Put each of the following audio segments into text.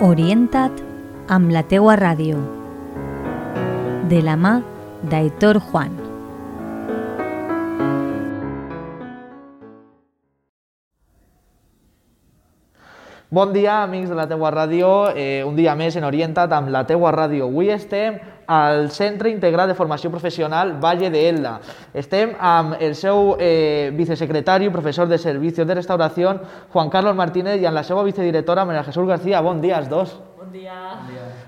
Orienta't amb la teua ràdio. De la mà d'Aitor Juan. Bon dia, amics de la teua ràdio. Eh, un dia més en Orienta't amb la teua ràdio. Avui estem al Centre Integrat de Formació Professional Valle de Elda. Estem amb el seu eh, vicesecretari, professor de Servicios de Restauració, Juan Carlos Martínez, i amb la seva vicedirectora, María Jesús García. Bon dia als dos. Buen día.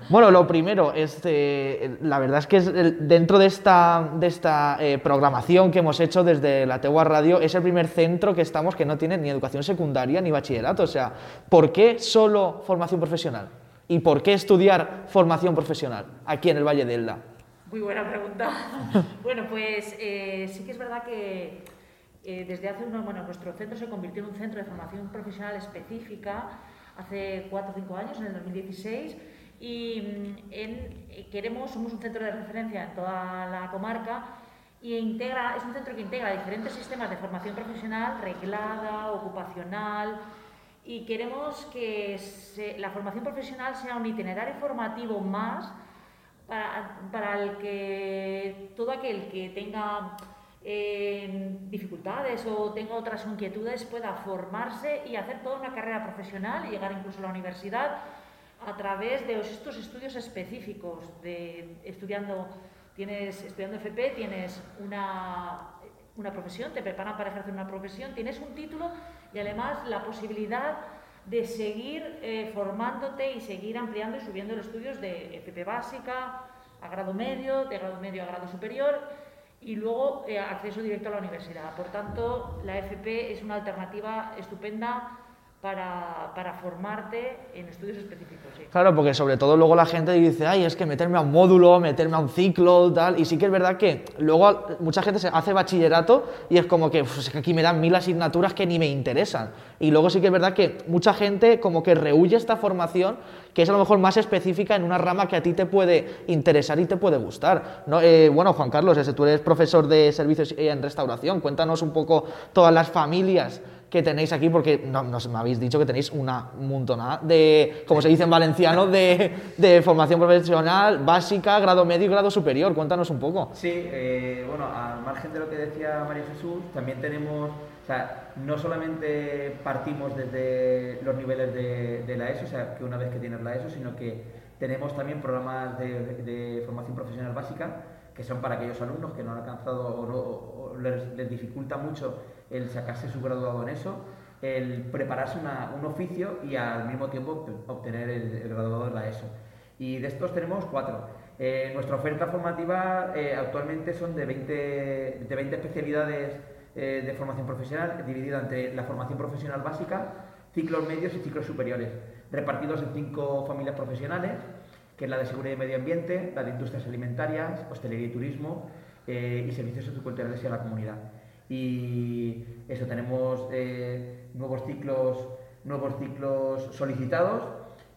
Bueno, lo primero, este, la verdad es que es el- dentro de esta, de esta eh, programación que hemos hecho desde la Tegua Radio, es el primer centro que estamos que no tiene ni educación secundaria ni bachillerato. O sea, ¿por qué solo formación profesional? ¿Y por qué estudiar formación profesional aquí en el Valle de Elda? Muy buena pregunta. bueno, pues eh, sí que es verdad que eh, desde hace unos, bueno, nuestro centro se convirtió en un centro de formación profesional específica hace 4 o 5 años, en el 2016, y mm, eh, queremos, somos un centro de referencia en toda la comarca y integra, es un centro que integra diferentes sistemas de formación profesional, reglada, ocupacional, y queremos que se- la formación profesional sea un itinerario formativo más para, para el que todo aquel que tenga eh, dificultades o tenga otras inquietudes pueda formarse y hacer toda una carrera profesional y llegar incluso a la universidad a través de estos estudios específicos de estudiando tienes estudiando FP tienes una una profesión, te preparan para ejercer una profesión, tienes un título y además la posibilidad de seguir eh, formándote y seguir ampliando y subiendo los estudios de FP básica a grado medio, de grado medio a grado superior y luego eh, acceso directo a la universidad. Por tanto, la FP es una alternativa estupenda para, para formarte en estudios específicos. sí. Claro, porque sobre todo luego la gente dice, ay, es que meterme a un módulo, meterme a un ciclo, tal. Y sí que es verdad que luego mucha gente se hace bachillerato y es como que, "Uf, es que aquí me dan mil asignaturas que ni me interesan. Y luego sí que es verdad que mucha gente como que rehuye esta formación que es a lo mejor más específica en una rama que a ti te puede interesar y te puede gustar. ¿no? Eh, bueno, Juan Carlos, ese, tú eres profesor de servicios en restauración. Cuéntanos un poco todas las familias que tenéis aquí, porque no, me habéis dicho que tenéis una montonada de, como se dice en valenciano, de, formación profesional básica, grado medio y grado superior. Cuéntanos un poco. Sí, eh, bueno, al margen de lo que decía María Jesús, también tenemos, o sea, no solamente partimos desde los niveles de, la ESO, o sea, que una vez que tienes la ESO, sino que tenemos también programas de, formación profesional básica, que son para aquellos alumnos que no han alcanzado o, no- les dificulta mucho el sacarse su graduado en eso, el prepararse un oficio y al mismo tiempo obtener el, graduado en la ESO. Y de estos tenemos cuatro. Eh, nuestra oferta formativa eh, actualmente son de 20, de 20 especialidades eh, de formación profesional, dividida entre la formación profesional básica, ciclos medios y ciclos superiores, repartidos en cinco familias profesionales, que es la de seguridad y medio ambiente, la de industrias alimentarias, hostelería y turismo y servicios socioculturales y a la comunidad. Y eso, tenemos eh, nuevos, ciclos, nuevos ciclos solicitados,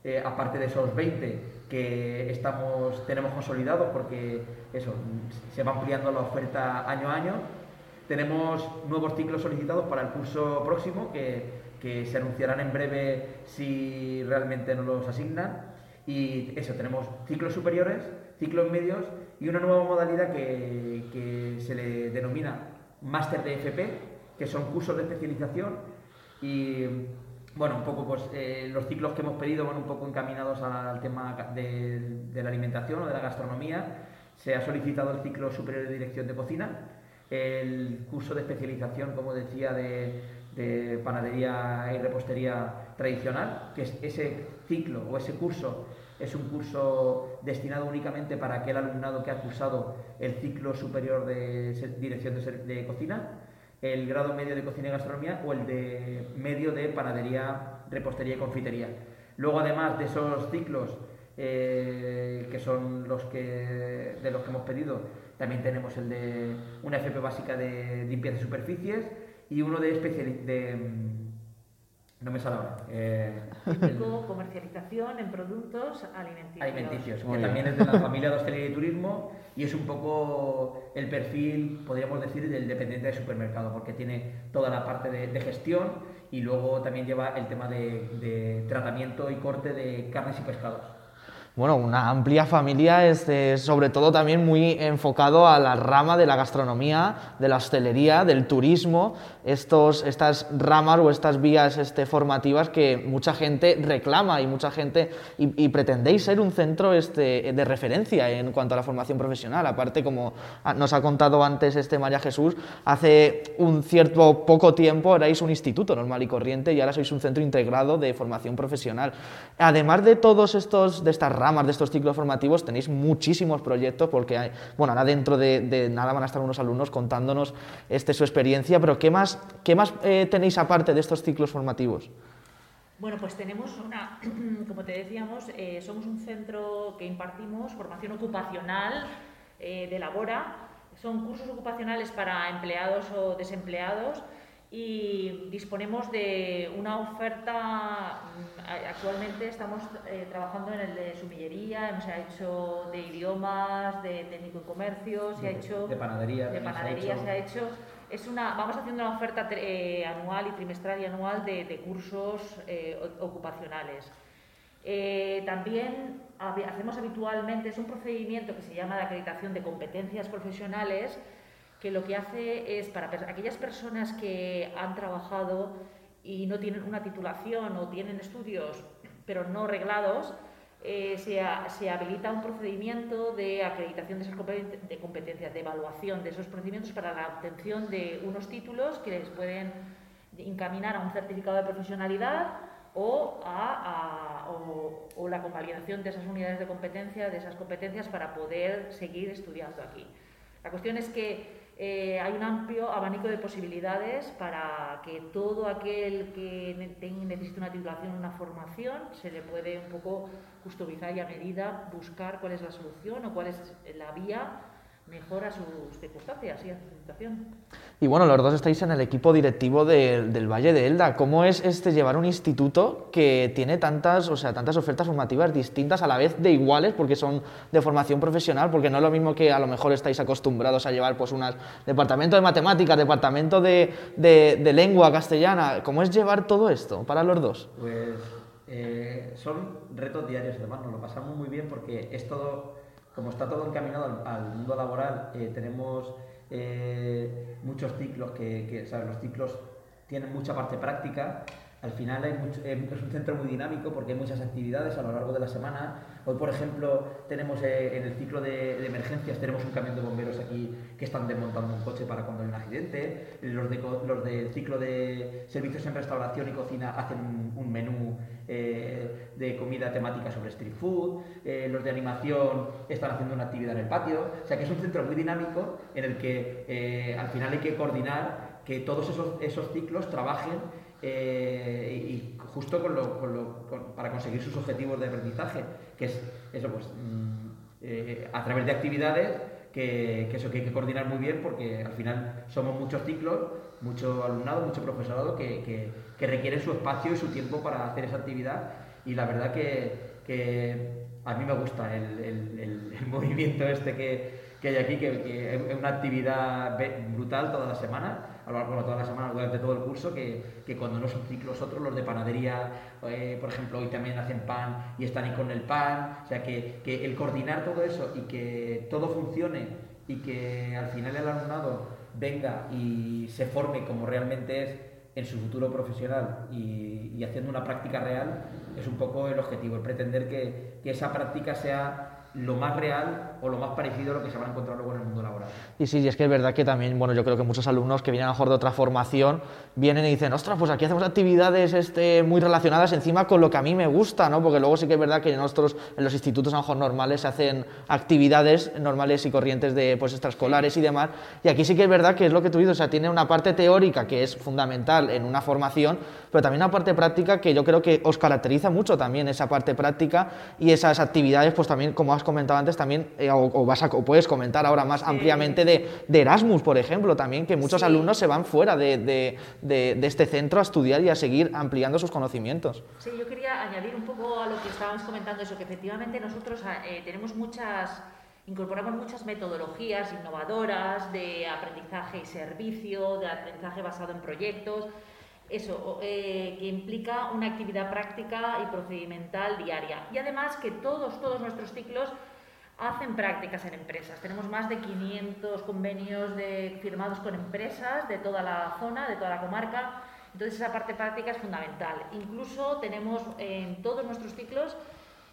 eh, aparte de esos 20 que estamos, tenemos consolidados porque eso, se va ampliando la oferta año a año. Tenemos nuevos ciclos solicitados para el curso próximo que, que se anunciarán en breve si realmente nos los asignan. Y eso, tenemos ciclos superiores, ciclos medios y una nueva modalidad que, que se le denomina máster de FP, que son cursos de especialización y bueno, un poco pues eh, los ciclos que hemos pedido van un poco encaminados al tema de, la alimentación o de la gastronomía. Se ha solicitado el ciclo superior de dirección de cocina, el curso de especialización, como decía, de, de panadería y repostería tradicional, que es ese ciclo o ese curso es un curso destinado únicamente para aquel alumnado que ha cursado el ciclo superior de dirección de, cocina, el grado medio de cocina y gastronomía o el de medio de panadería, repostería y confitería. Luego, además de esos ciclos, eh, que son los que, de los que hemos pedido, también tenemos el de una FP básica de limpieza de superficies y uno de, de, mm, No me sale ahora. Eh, comercialización en productos alimenticios. alimenticios, Muy que bien. también es de la familia de hostelería y turismo y es un poco el perfil, podríamos decir, del dependiente de supermercado, porque tiene toda la parte de, de gestión y luego también lleva el tema de, de tratamiento y corte de carnes y pescados. Bueno, una amplia familia, este, sobre todo también muy enfocado a la rama de la gastronomía, de la hostelería, del turismo, estos, estas ramas o estas vías este, formativas que mucha gente reclama y mucha gente y, y pretendéis ser un centro este, de referencia en cuanto a la formación profesional. Aparte, como nos ha contado antes este María Jesús, hace un cierto poco tiempo erais un instituto normal y corriente y ahora sois un centro integrado de formación profesional. Además de todos estos, de estas ramas, de estos ciclos formativos, tenéis muchísimos proyectos porque, bueno, ahora dentro de, de nada van a estar unos alumnos contándonos este, su experiencia, pero ¿qué más, qué más eh, tenéis aparte de estos ciclos formativos? Bueno, pues tenemos una, como te decíamos, eh, somos un centro que impartimos formación ocupacional eh, de Labora. Son cursos ocupacionales para empleados o desempleados y disponemos de una oferta. mm, Actualmente estamos eh, trabajando en el de sumillería, hemos hecho de idiomas, de técnico de comercio, se ha hecho De panadería. de se ha panadería hecho. se ha hecho. Es una, vamos haciendo una oferta eh, anual y trimestral y anual de, de cursos eh, ocupacionales. Eh, también hacemos habitualmente, es un procedimiento que se llama de acreditación de competencias profesionales, que lo que hace es para aquellas personas que han trabajado y no tienen una titulación o tienen estudios pero no reglados, eh, se, ha- se habilita un procedimiento de acreditación de esas competen- de competencias, de evaluación de esos procedimientos para la obtención de unos títulos que les pueden encaminar a un certificado de profesionalidad o, a, a- o- o la convalidación de esas unidades de competencia, de esas competencias para poder seguir estudiando aquí. La cuestión es que eh, hay un amplio abanico de posibilidades para que todo aquel que necesite una titulación, una formación, se le puede un poco customizar y a medida buscar cuál es la solución o cuál es la vía mejor a sus circunstancias y a su situación. Y bueno, los dos estáis en el equipo directivo de- del Valle de Elda. ¿Cómo es este llevar un instituto que tiene tantas, o sea, tantas ofertas formativas distintas a la vez de iguales, porque son de formación profesional, porque no es lo mismo que a lo mejor estáis acostumbrados a llevar pues unas departamento de matemáticas, departamento de, de- de lengua castellana. ¿Cómo es llevar todo esto para los dos? Pues eh, son retos diarios, además nos lo pasamos muy bien porque es todo, como está todo encaminado al, mundo laboral, eh, tenemos eh, muchos ciclos que, que, ¿sabes? los ciclos tienen mucha parte práctica. Al final eh, es un centro muy dinámico porque hay muchas actividades a lo largo de la semana. Hoy, por ejemplo, tenemos eh, en el ciclo de, emergencias tenemos un camión de bomberos aquí que están desmontando un coche para cuando hay un accidente. Los, de, los del ciclo de servicios en restauración y cocina hacen un, menú eh, de comida temática sobre street food. Los de animación están haciendo una actividad en el patio. O sea que es un centro muy dinámico en el que al final hay que coordinar que todos esos, esos ciclos trabajen eh, y justo para conseguir sus objetivos de aprendizaje, que es eso, pues mm, eh, a través de actividades que, eso que hay que coordinar muy bien porque al final somos muchos ciclos, mucho alumnado, mucho profesorado que, que, que requieren su espacio y su tiempo para hacer esa actividad. Y la verdad que, a mí me gusta el, el- el- movimiento este que, hay aquí, que, es una actividad brutal toda la semana, a lo largo de toda la semana, durante todo el curso, que, que cuando no son ciclos otros, los de panadería, eh, por ejemplo, hoy también hacen pan y están ahí con el pan, o sea, que, que el coordinar todo eso y que todo funcione y que al final el alumnado venga y se forme como realmente es en su futuro profesional y, y haciendo una práctica real, es un poco el objetivo, el pretender que, que esa práctica sea lo más real o lo más parecido a lo que se van a encontrar luego en el mundo laboral. Y sí, y es que es verdad que también, bueno, yo creo que muchos alumnos que vienen a lo mejor de otra formación vienen y dicen, ostras, pues aquí hacemos actividades este, muy relacionadas encima con lo que a mí me gusta, ¿no? Porque luego sí que es verdad que nosotros en los institutos a lo mejor normales se hacen actividades normales y corrientes de pues extraescolares y demás, y aquí sí que es verdad que es lo que tú dices, o sea, tiene una parte teórica que es fundamental en una formación, pero también una parte práctica que yo creo que os caracteriza mucho también esa parte práctica y esas actividades, pues también, como has comentado antes, también, eh, o, o vas a, o puedes comentar ahora más ampliamente de, de Erasmus, por ejemplo, también, que muchos Sí. alumnos se van fuera de, de- de, este centro a estudiar y a seguir ampliando sus conocimientos. Sí, yo quería añadir un poco a lo que estábamos comentando, eso que efectivamente nosotros eh, tenemos muchas, incorporamos muchas metodologías innovadoras de aprendizaje y servicio, de aprendizaje basado en proyectos, eso, eh, que implica una actividad práctica y procedimental diaria. Y además que todos, todos nuestros ciclos hacen prácticas en empresas. Tenemos más de 500 convenios firmados con empresas de toda la zona, de toda la comarca. Entonces esa parte práctica es fundamental. Incluso tenemos en todos nuestros ciclos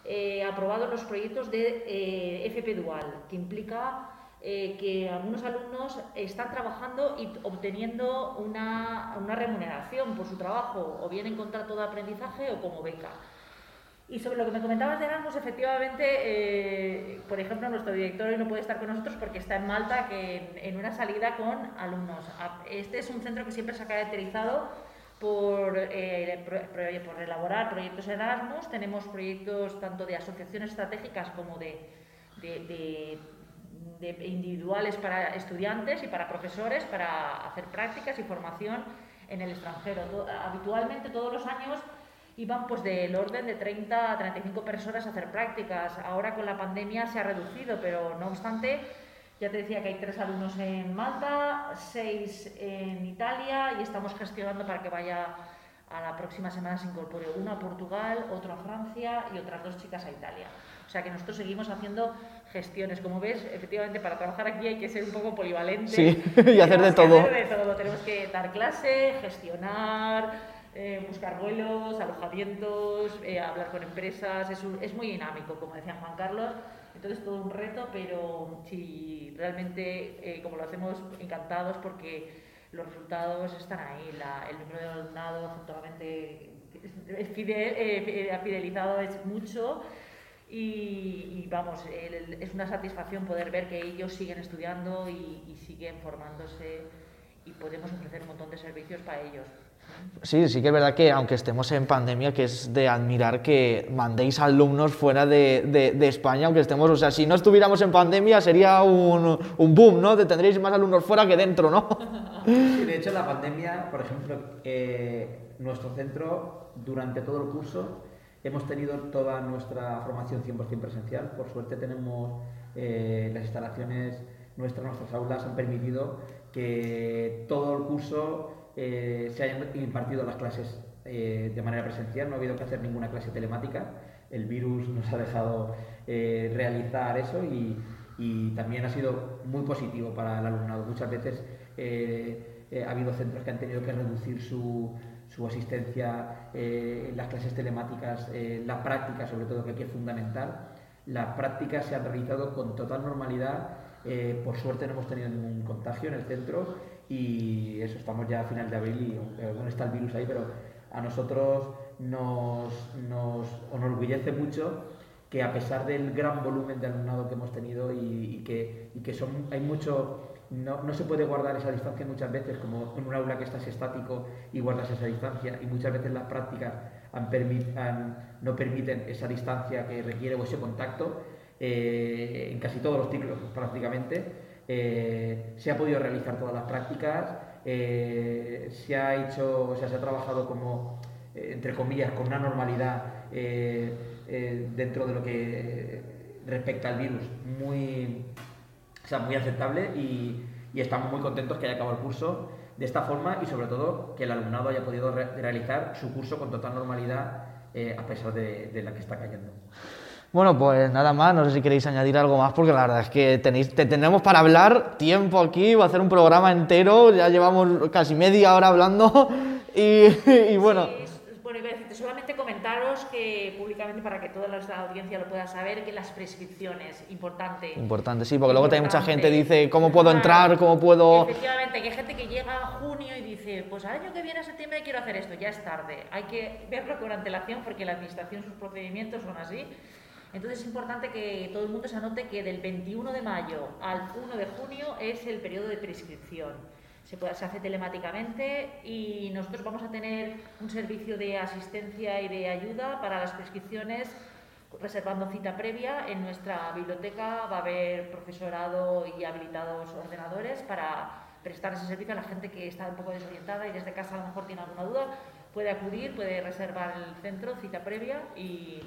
eh, aprobados los proyectos de eh, FP Dual, que implica eh, que algunos alumnos están trabajando y obteniendo una, una remuneración por su trabajo, o bien en contrato de aprendizaje o como beca. Y sobre lo que me comentabas de Erasmus, efectivamente, eh, por ejemplo, nuestro director hoy no puede estar con nosotros porque está en Malta que en, una salida con alumnos. Este es un centro que siempre se ha caracterizado por, eh, por elaborar proyectos Erasmus. Tenemos proyectos tanto de asociaciones estratégicas como de, de, de individuales para estudiantes y para profesores para hacer prácticas y formación en el extranjero. Habitualmente todos los años iban pues del orden de 30 a 35 personas a hacer prácticas. Ahora con la pandemia se ha reducido, pero no obstante, ya te decía que hay tres alumnos en Malta, seis en Italia y estamos gestionando para que vaya a la próxima semana se incorpore uno a Portugal, otro a Francia y otras dos chicas a Italia. O sea que nosotros seguimos haciendo gestiones. Como ves, efectivamente, para trabajar aquí hay que ser un poco polivalente. Sí, y hacer de todo. Hacer de todo. Tenemos que dar clase, gestionar, eh, buscar vuelos, alojamientos, eh, hablar con empresas, es, es, muy dinámico, como decía Juan Carlos, entonces todo un reto, pero sí, realmente, eh, como lo hacemos, encantados porque los resultados están ahí, el número de alumnado afortunadamente fidelizado es mucho y, vamos, es una satisfacción poder ver que ellos siguen estudiando y, y siguen formándose y podemos ofrecer un montón de servicios para ellos. Sí, sí que es verdad que aunque estemos en pandemia, que es de admirar que mandéis alumnos fuera de, de, España, aunque estemos, o sea, si no estuviéramos en pandemia sería un, un boom, ¿no? De tendréis más alumnos fuera que dentro, ¿no? Sí, de hecho, la pandemia, por ejemplo, eh, nuestro centro, durante todo el curso, hemos tenido toda nuestra formación 100% presencial. Por suerte tenemos eh, las instalaciones nuestras, nuestras aulas han permitido que todo el curso eh, se hayan impartido las clases eh, de manera presencial, no ha habido que hacer ninguna clase telemática. El virus nos ha dejado realizar eso y, también ha sido muy positivo para el alumnado. Muchas veces ha habido centros que han tenido que reducir su, su asistencia en las clases telemáticas, la práctica sobre todo, que aquí es fundamental. Las prácticas se han realizado con total normalidad. por suerte no hemos tenido ningún contagio en el centro y eso, estamos ya a final de abril y bueno, está el virus ahí, pero a nosotros nos, nos enorgullece mucho que a pesar del gran volumen de alumnado que hemos tenido y, que, hay mucho, no, no, se puede guardar esa distancia muchas veces, como en un aula que estás estático y guardas esa distancia, y muchas veces las prácticas no permiten esa distancia que requiere o ese contacto, eh, en casi todos los ciclos prácticamente. Eh, se ha podido realizar todas las prácticas, eh, se ha hecho, o sea, se ha trabajado como, entre comillas, con una normalidad dentro de lo que respecta al virus muy, o sea, muy aceptable y, estamos muy contentos que haya acabado el curso de esta forma y sobre todo que el alumnado haya podido realizar su curso con total normalidad a pesar de la que está cayendo. Bueno, pues nada más, no sé si queréis añadir algo más, porque la verdad es que tenéis, te tenemos para hablar tiempo aquí, va a hacer un programa entero, ya llevamos casi media hora hablando y, bueno. Solamente comentaros que públicamente para que toda la audiencia lo pueda saber, que las prescripciones, importante. Importante, sí, porque luego también mucha gente dice, ¿cómo puedo entrar? ¿Cómo puedo...? Efectivamente, que hay gente que llega a junio y dice, pues al año que viene, a septiembre, quiero hacer esto, ya es tarde. Hay que verlo con antelación porque la administración, sus procedimientos son así entonces es importante que todo el mundo se anote que del 21 de mayo al 1 de junio es el periodo de prescripción. Se, hace telemáticamente y nosotros vamos a tener un servicio de asistencia y de ayuda para las prescripciones reservando cita previa. En nuestra biblioteca va a haber profesorado y habilitados ordenadores para prestar ese servicio a la gente que está un poco desorientada y desde casa a lo mejor tiene alguna duda, puede acudir, puede reservar el centro, cita previa y,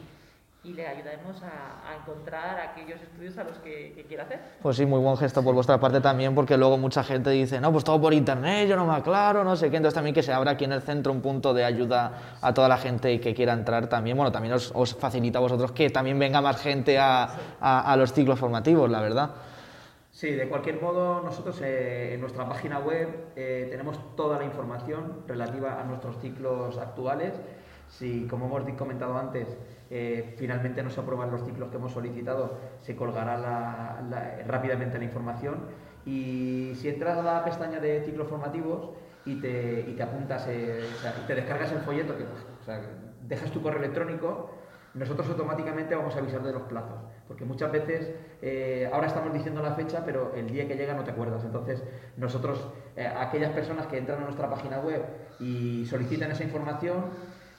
y le ayudaremos a, a, encontrar aquellos estudios a los que, que, quiera hacer. Pues sí, muy buen gesto por vuestra parte también, porque luego mucha gente dice, no, pues todo por internet, yo no me aclaro, no sé qué, entonces también que se abra aquí en el centro un punto de ayuda a toda la gente que quiera entrar también, bueno, también os, os facilita a vosotros que también venga más gente a, a, a los ciclos formativos, la verdad. Sí, de cualquier modo, nosotros eh, en nuestra página web eh, tenemos toda la información relativa a nuestros ciclos actuales. Si, como hemos comentado antes, eh, finalmente no se aprueban los ciclos que hemos solicitado, se colgará rápidamente la información. Y si entras a la pestaña de ciclos formativos y te, y te apuntas, eh, o sea, te descargas el folleto, que, o sea, dejas tu correo electrónico, nosotros automáticamente vamos a avisar de los plazos, porque muchas veces eh, ahora estamos diciendo la fecha, pero el día que llega no te acuerdas. Entonces, nosotros, aquellas personas que entran a nuestra página web y solicitan esa información,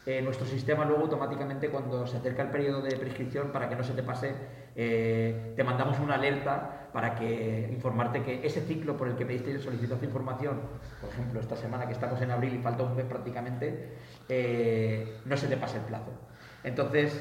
eh, nuestro sistema luego automáticamente cuando se acerca el periodo de prescripción, para que no se te pase, eh, te mandamos una alerta para que informarte que ese ciclo por el que pediste solicitud de información, por ejemplo, esta semana que estamos en abril y falta un mes prácticamente, eh, no se te pase el plazo. Entonces,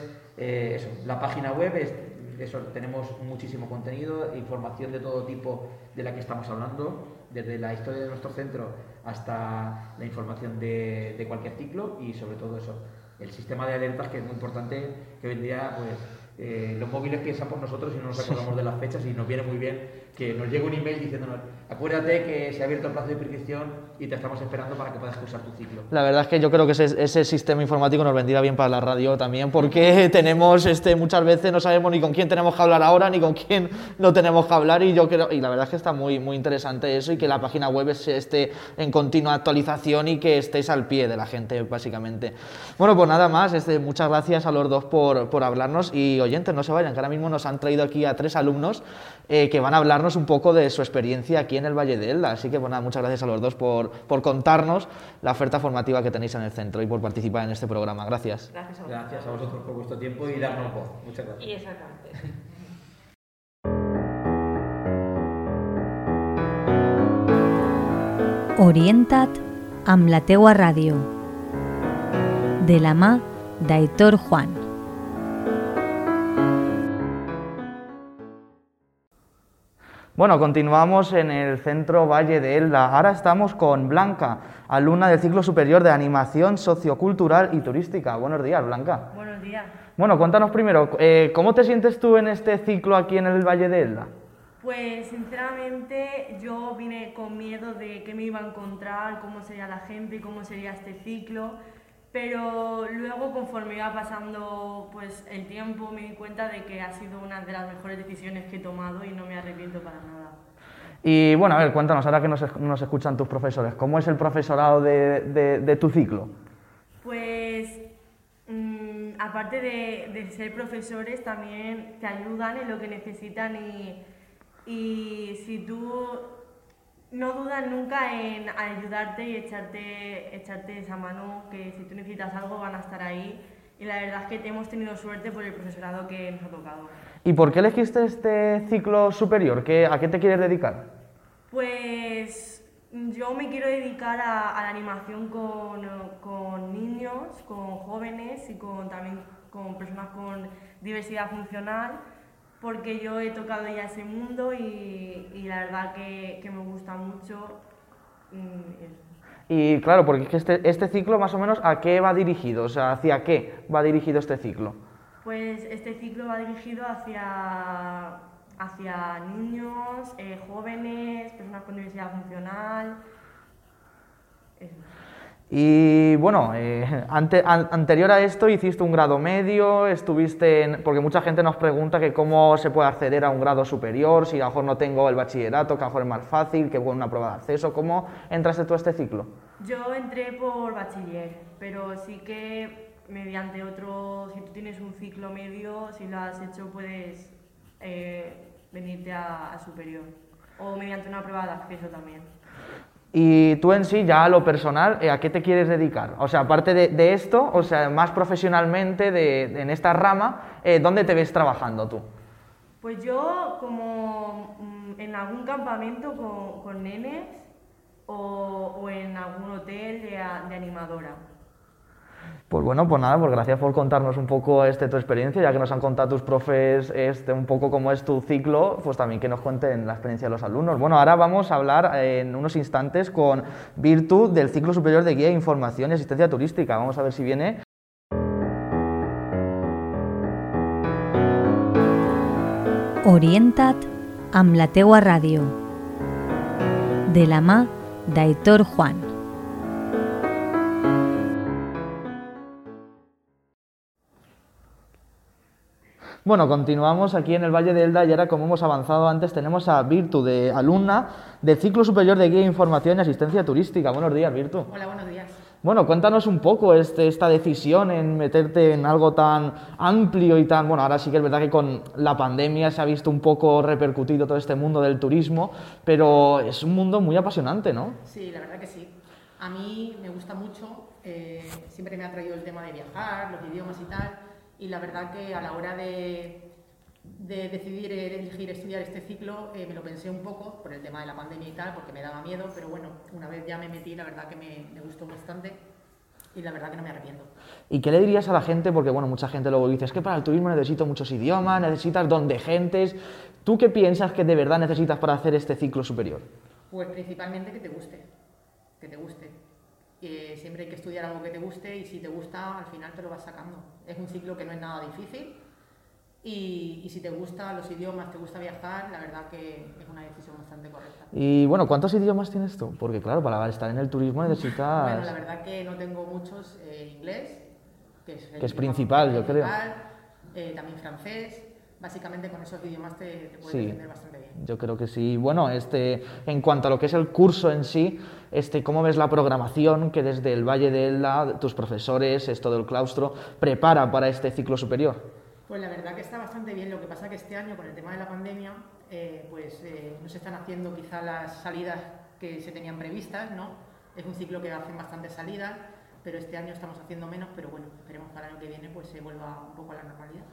la página web es, eso, tenemos muchísimo contenido, información de todo tipo de la que estamos hablando, desde la historia de nuestro centro hasta la información de, de cualquier ciclo y sobre todo eso, el sistema de alertas que es muy importante, que hoy en día pues, eh, los móviles piensan por nosotros y no nos acordamos de las fechas y nos viene muy bien que nos llegue un email diciéndonos acuérdate que se ha abierto el plazo de prescripción y te estamos esperando para que puedas cursar tu ciclo. La verdad es que yo creo que ese, ese sistema informático nos vendría bien para la radio también porque tenemos este, muchas veces no sabemos ni con quién tenemos que hablar ahora ni con quién no tenemos que hablar y yo creo y la verdad es que está muy, muy interesante eso y que la página web esté en continua actualización y que estéis al pie de la gente básicamente. Bueno, pues nada más, este, muchas gracias a los dos por, por hablarnos y oyentes, no se vayan, que ahora mismo nos han traído aquí a tres alumnos eh, que van a hablarnos un poco de su experiencia aquí en el Valle de Elda. Así que, bueno, muchas gracias a los dos por, por contarnos la oferta formativa que tenéis en el centro y por participar en este programa. Gracias. Gracias a vosotros. Gracias a vosotros por vuestro tiempo y darnos voz. Muchas Y gracias. exactamente. Orienta't amb la teua ràdio. De la mà d'Aitor Juan. Bueno, continuamos en el centro Valle de Elda. Ahora estamos con Blanca, alumna del ciclo superior de animación sociocultural y turística. Buenos días, Blanca. Buenos días. Bueno, cuéntanos primero, eh, ¿cómo te sientes tú en este ciclo aquí en el Valle de Elda? Pues sinceramente yo vine con miedo de qué me iba a encontrar, cómo sería la gente, cómo sería este ciclo, pero luego conforme iba pasando pues el tiempo me di cuenta de que ha sido una de las mejores decisiones que he tomado y no me arrepiento para nada. Y bueno, a ver, cuéntanos, ahora que nos, nos escuchan tus profesores, ¿cómo es el profesorado de, de- de tu ciclo? Pues mm, aparte de, de ser profesores también te ayudan en lo que necesitan y, y si tú no dudas nunca en ayudarte y echarte, echarte esa mano, que si tú necesitas algo van a estar ahí. Y la verdad es que hemos tenido suerte por el profesorado que nos ha tocado. ¿Y por qué elegiste este ciclo superior? ¿Qué, ¿A qué te quieres dedicar? Pues yo me quiero dedicar a, a la animación con, con niños, con jóvenes y con, también con personas con diversidad funcional, porque yo he tocado ya ese mundo y, y la verdad que, que me gusta mucho. mm. Y claro, porque es que este, este ciclo más o menos a qué va dirigido, o sea, hacia qué va dirigido este ciclo. Pues este ciclo va dirigido hacia, hacia niños, eh, jóvenes, personas con diversidad funcional. eso. Y bueno, eh, ante- an- anterior a esto hiciste un grado medio, estuviste en... Porque mucha gente nos pregunta que cómo se puede acceder a un grado superior, si a lo mejor no tengo el bachillerato, que a lo mejor es más fácil, que con una prueba de acceso, ¿cómo entraste tú a este ciclo? Yo entré por bachiller, pero sí que mediante otro, si tú tienes un ciclo medio, si lo has hecho puedes eh, venirte a, a superior. O mediante una prueba de acceso también. Y tú en sí, ya a lo personal, eh, ¿a qué te quieres dedicar? O sea, aparte de, esto, o sea, más profesionalmente de, en esta rama, eh, ¿dónde te ves trabajando tú? Pues yo, como mm, en algún campamento con, con nenes, o, o en algún hotel de animadora. Pues bueno, pues nada, pues gracias por contarnos un poco este, tu experiencia, ya que nos han contado tus profes este, un poco cómo es tu ciclo, pues también que nos cuenten la experiencia de los alumnos. Bueno, ahora vamos a hablar en unos instantes con Virtu del ciclo superior de guía, información y asistencia turística. Vamos a ver si viene. Orienta't amb la teua ràdio. De la mà d'Aitor Juan. Bueno, continuamos aquí en el Valle de Elda y ahora, como hemos avanzado antes, tenemos a Virtu, de alumna del ciclo superior de guía, información y asistencia turística. Buenos días, Virtu. Hola, buenos días. Bueno, cuéntanos un poco este, esta decisión en meterte en algo tan amplio y tan... Bueno, ahora sí que es verdad que con la pandemia se ha visto un poco repercutido todo este mundo del turismo, pero es un mundo muy apasionante, ¿no? Sí, la verdad que sí. A mí me gusta mucho, eh, siempre me ha traído el tema de viajar, los idiomas y tal, y la verdad que a la hora de, de decidir elegir estudiar este ciclo eh, me lo pensé un poco por el tema de la pandemia y tal, porque me daba miedo, pero bueno, una vez ya me metí, la verdad que me, me gustó bastante y la verdad que no me arrepiento. ¿Y qué le dirías a la gente? Porque, bueno, mucha gente luego dice, es que para el turismo necesito muchos idiomas, necesitas don de gentes. ¿Tú qué piensas que de verdad necesitas para hacer este ciclo superior? Pues principalmente que te guste, que te guste. Eh, siempre hay que estudiar algo que te guste y si te gusta, al final te lo vas sacando. Es un ciclo que no es nada difícil y, y si te gustan los idiomas, te gusta viajar, la verdad que es una decisión bastante correcta. Y bueno, ¿cuántos idiomas tienes tú? Porque claro, para estar en el turismo necesitas... Bueno, la verdad que no tengo muchos eh, inglés, que es, el Que es principal, yo creo. eh, también francés. Básicamente con esos idiomas te, te puedes Sí. defender bastante bien. Yo creo que sí. Bueno, este, en cuanto a lo que es el curso en sí, este, ¿cómo ves la programación que desde el Valle de Elda, tus profesores, esto del claustro, prepara para este ciclo superior? Pues la verdad que está bastante bien. Lo que pasa que este año, con el tema de la pandemia, eh, pues eh, no se están haciendo quizá las salidas que se tenían previstas, ¿no? Es un ciclo que hacen bastantes salidas, pero este año estamos haciendo menos, pero bueno, esperemos que el año que viene pues se vuelva un poco a la normalidad.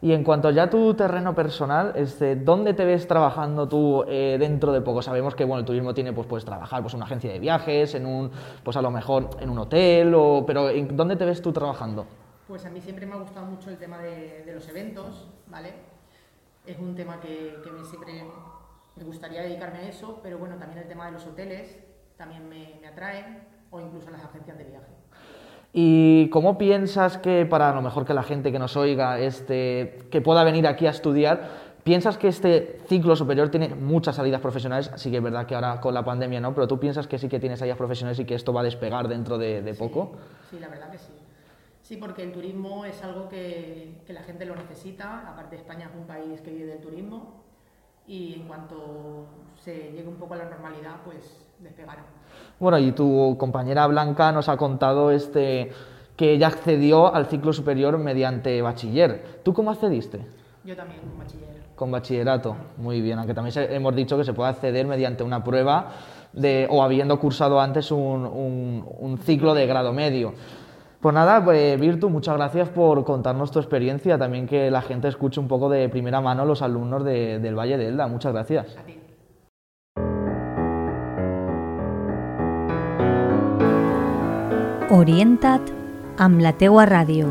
Y en cuanto ya a tu terreno personal, este, ¿dónde te ves trabajando tú eh, dentro de poco? Sabemos que bueno, el turismo tiene, pues puedes trabajar pues, en una agencia de viajes, en un, pues a lo mejor en un hotel, o, pero ¿en ¿dónde te ves tú trabajando? Pues a mí siempre me ha gustado mucho el tema de, de los eventos, ¿vale? Es un tema que, que me siempre me gustaría dedicarme a eso, pero bueno, también el tema de los hoteles también me, me atrae, o incluso las agencias de viaje. ¿Y cómo piensas que para a lo mejor que la gente que nos oiga, este, que pueda venir aquí a estudiar, piensas que este ciclo superior tiene muchas salidas profesionales? Sí que es verdad que ahora con la pandemia no, pero tú piensas que sí que tiene salidas profesionales y que esto va a despegar dentro de, de poco. Sí, la verdad que sí. Sí, porque el turismo es algo que, que la gente lo necesita. Aparte, España es un país que vive del turismo y en cuanto se llegue un poco a la normalidad, pues despegará. Bueno, y tu compañera Blanca nos ha contado este, que ella accedió al ciclo superior mediante bachiller. ¿Tú cómo accediste? Yo también, como bachiller. Con bachillerato, muy bien, aunque también hemos dicho que se puede acceder mediante una prueba de, o habiendo cursado antes un, un- un ciclo de grado medio. Pues nada, pues, Virtu, muchas gracias por contarnos tu experiencia, también que la gente escuche un poco de primera mano los alumnos de- del Valle de Elda. Muchas gracias. A ti. Orienta't amb la teua ràdio.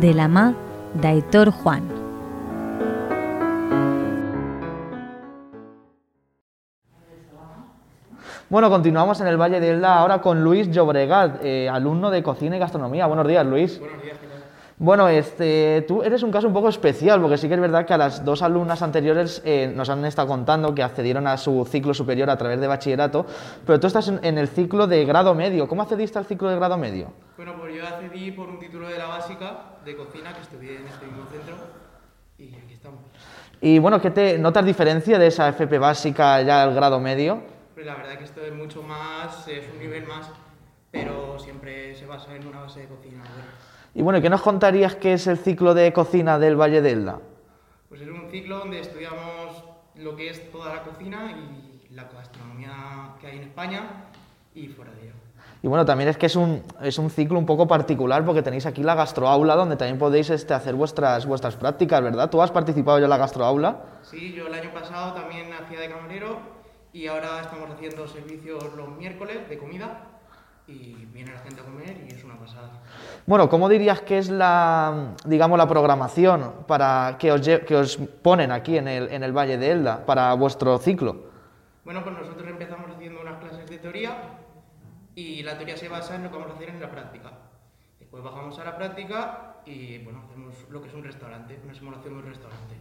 De la mà d'Aitor Juan. Bueno, continuamos en el Valle de Elda ahora con Luis Llobregat, eh, alumno de cocina y gastronomía. Buenos días, Luis. Buenos días, ¿qué tal? Bueno, este, tú eres un caso un poco especial, porque sí que es verdad que a las dos alumnas anteriores eh, nos han estado contando que accedieron a su ciclo superior a través de bachillerato, pero tú estás en, en el ciclo de grado medio. ¿Cómo accediste al ciclo de grado medio? Bueno, pues yo accedí por un título de la básica de cocina que estudié en este mismo centro y aquí estamos. Y bueno, ¿qué te notas diferencia de esa FP básica ya al grado medio? Pero la verdad que esto es mucho más, es un nivel más, pero siempre se basa en una base de cocina. Y bueno, ¿qué nos contarías que es el ciclo de cocina del Valle de Elda? Pues es un ciclo donde estudiamos lo que es toda la cocina y la gastronomía que hay en España y fuera de ella. Y bueno, también es que es un, es un ciclo un poco particular porque tenéis aquí la gastroaula donde también podéis este, hacer vuestras, vuestras prácticas, ¿verdad? ¿Tú has participado ya en la gastroaula? Sí, yo el año pasado también hacía de camarero y ahora estamos haciendo servicios los miércoles de comida y viene la gente a comer y es una pasada. Bueno, ¿cómo dirías que es la, digamos, la programación para que os, que os ponen aquí en el, en el Valle de Elda para vuestro ciclo? Bueno, pues nosotros empezamos haciendo unas clases de teoría y la teoría se basa en lo que vamos a hacer en la práctica. Después bajamos a la práctica y bueno, hacemos lo que es un restaurante, una simulación de un restaurante.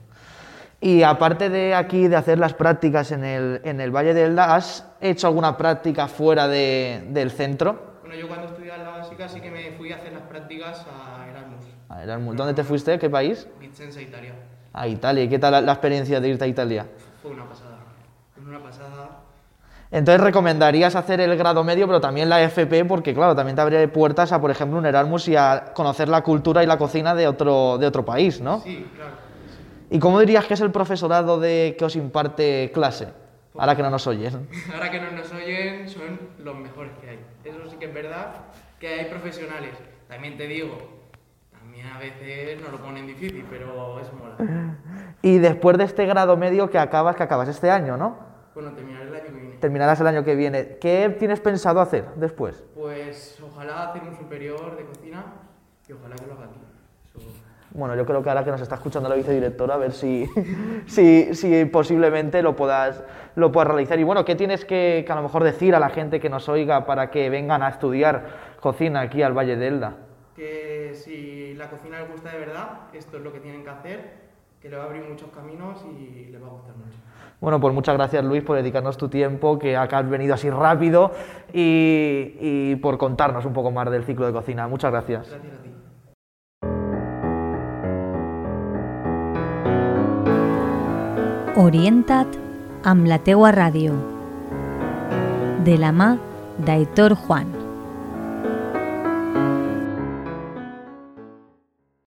Y aparte de aquí, de hacer las prácticas en el, en el Valle de Elda, ¿has hecho alguna práctica fuera de- del centro? Bueno, yo cuando estudiaba la básica sí que me fui a hacer las prácticas a Erasmus, A Erasmus. ¿Dónde te fuiste? ¿Qué país? Vicenza, Italia. A Italia. ¿Y qué tal la, la experiencia de irte a Italia? Fue una pasada, fue una pasada. Entonces recomendarías hacer el grado medio, pero también la FP, porque claro, también te abre puertas a, por ejemplo, un Erasmus y a conocer la cultura y la cocina de otro, de otro país, ¿no? Sí, claro. ¿Y cómo dirías que es el profesorado de que os imparte clase? Ahora que no nos oyen. Ahora que no nos oyen, son los mejores que hay. Eso sí que es verdad, que hay profesionales. También te digo, también a veces nos lo ponen difícil, pero es mola. Y después de este grado medio que acabas, que acabas este año, ¿no? Bueno, terminaré el año que viene. Terminarás el año que viene. ¿Qué tienes pensado hacer después? Pues ojalá hacer un superior de cocina y ojalá que lo haga aquí. Eso- Bueno, yo creo que ahora que nos está escuchando la vicedirectora, a ver si, si, si posiblemente lo puedas, lo puedas realizar. Y bueno, ¿qué tienes que, que a lo mejor decir a la gente que nos oiga para que vengan a estudiar cocina aquí al Valle de Elda? Que si la cocina les gusta de verdad, esto es lo que tienen que hacer, que le va a abrir muchos caminos y les va a gustar mucho. Bueno, pues muchas gracias Luis por dedicarnos tu tiempo, que acá has venido así rápido y, y por contarnos un poco más del ciclo de cocina. Muchas gracias. Gracias a ti. Orienta't amb la teua ràdio. De la mà d'Aitor Juan.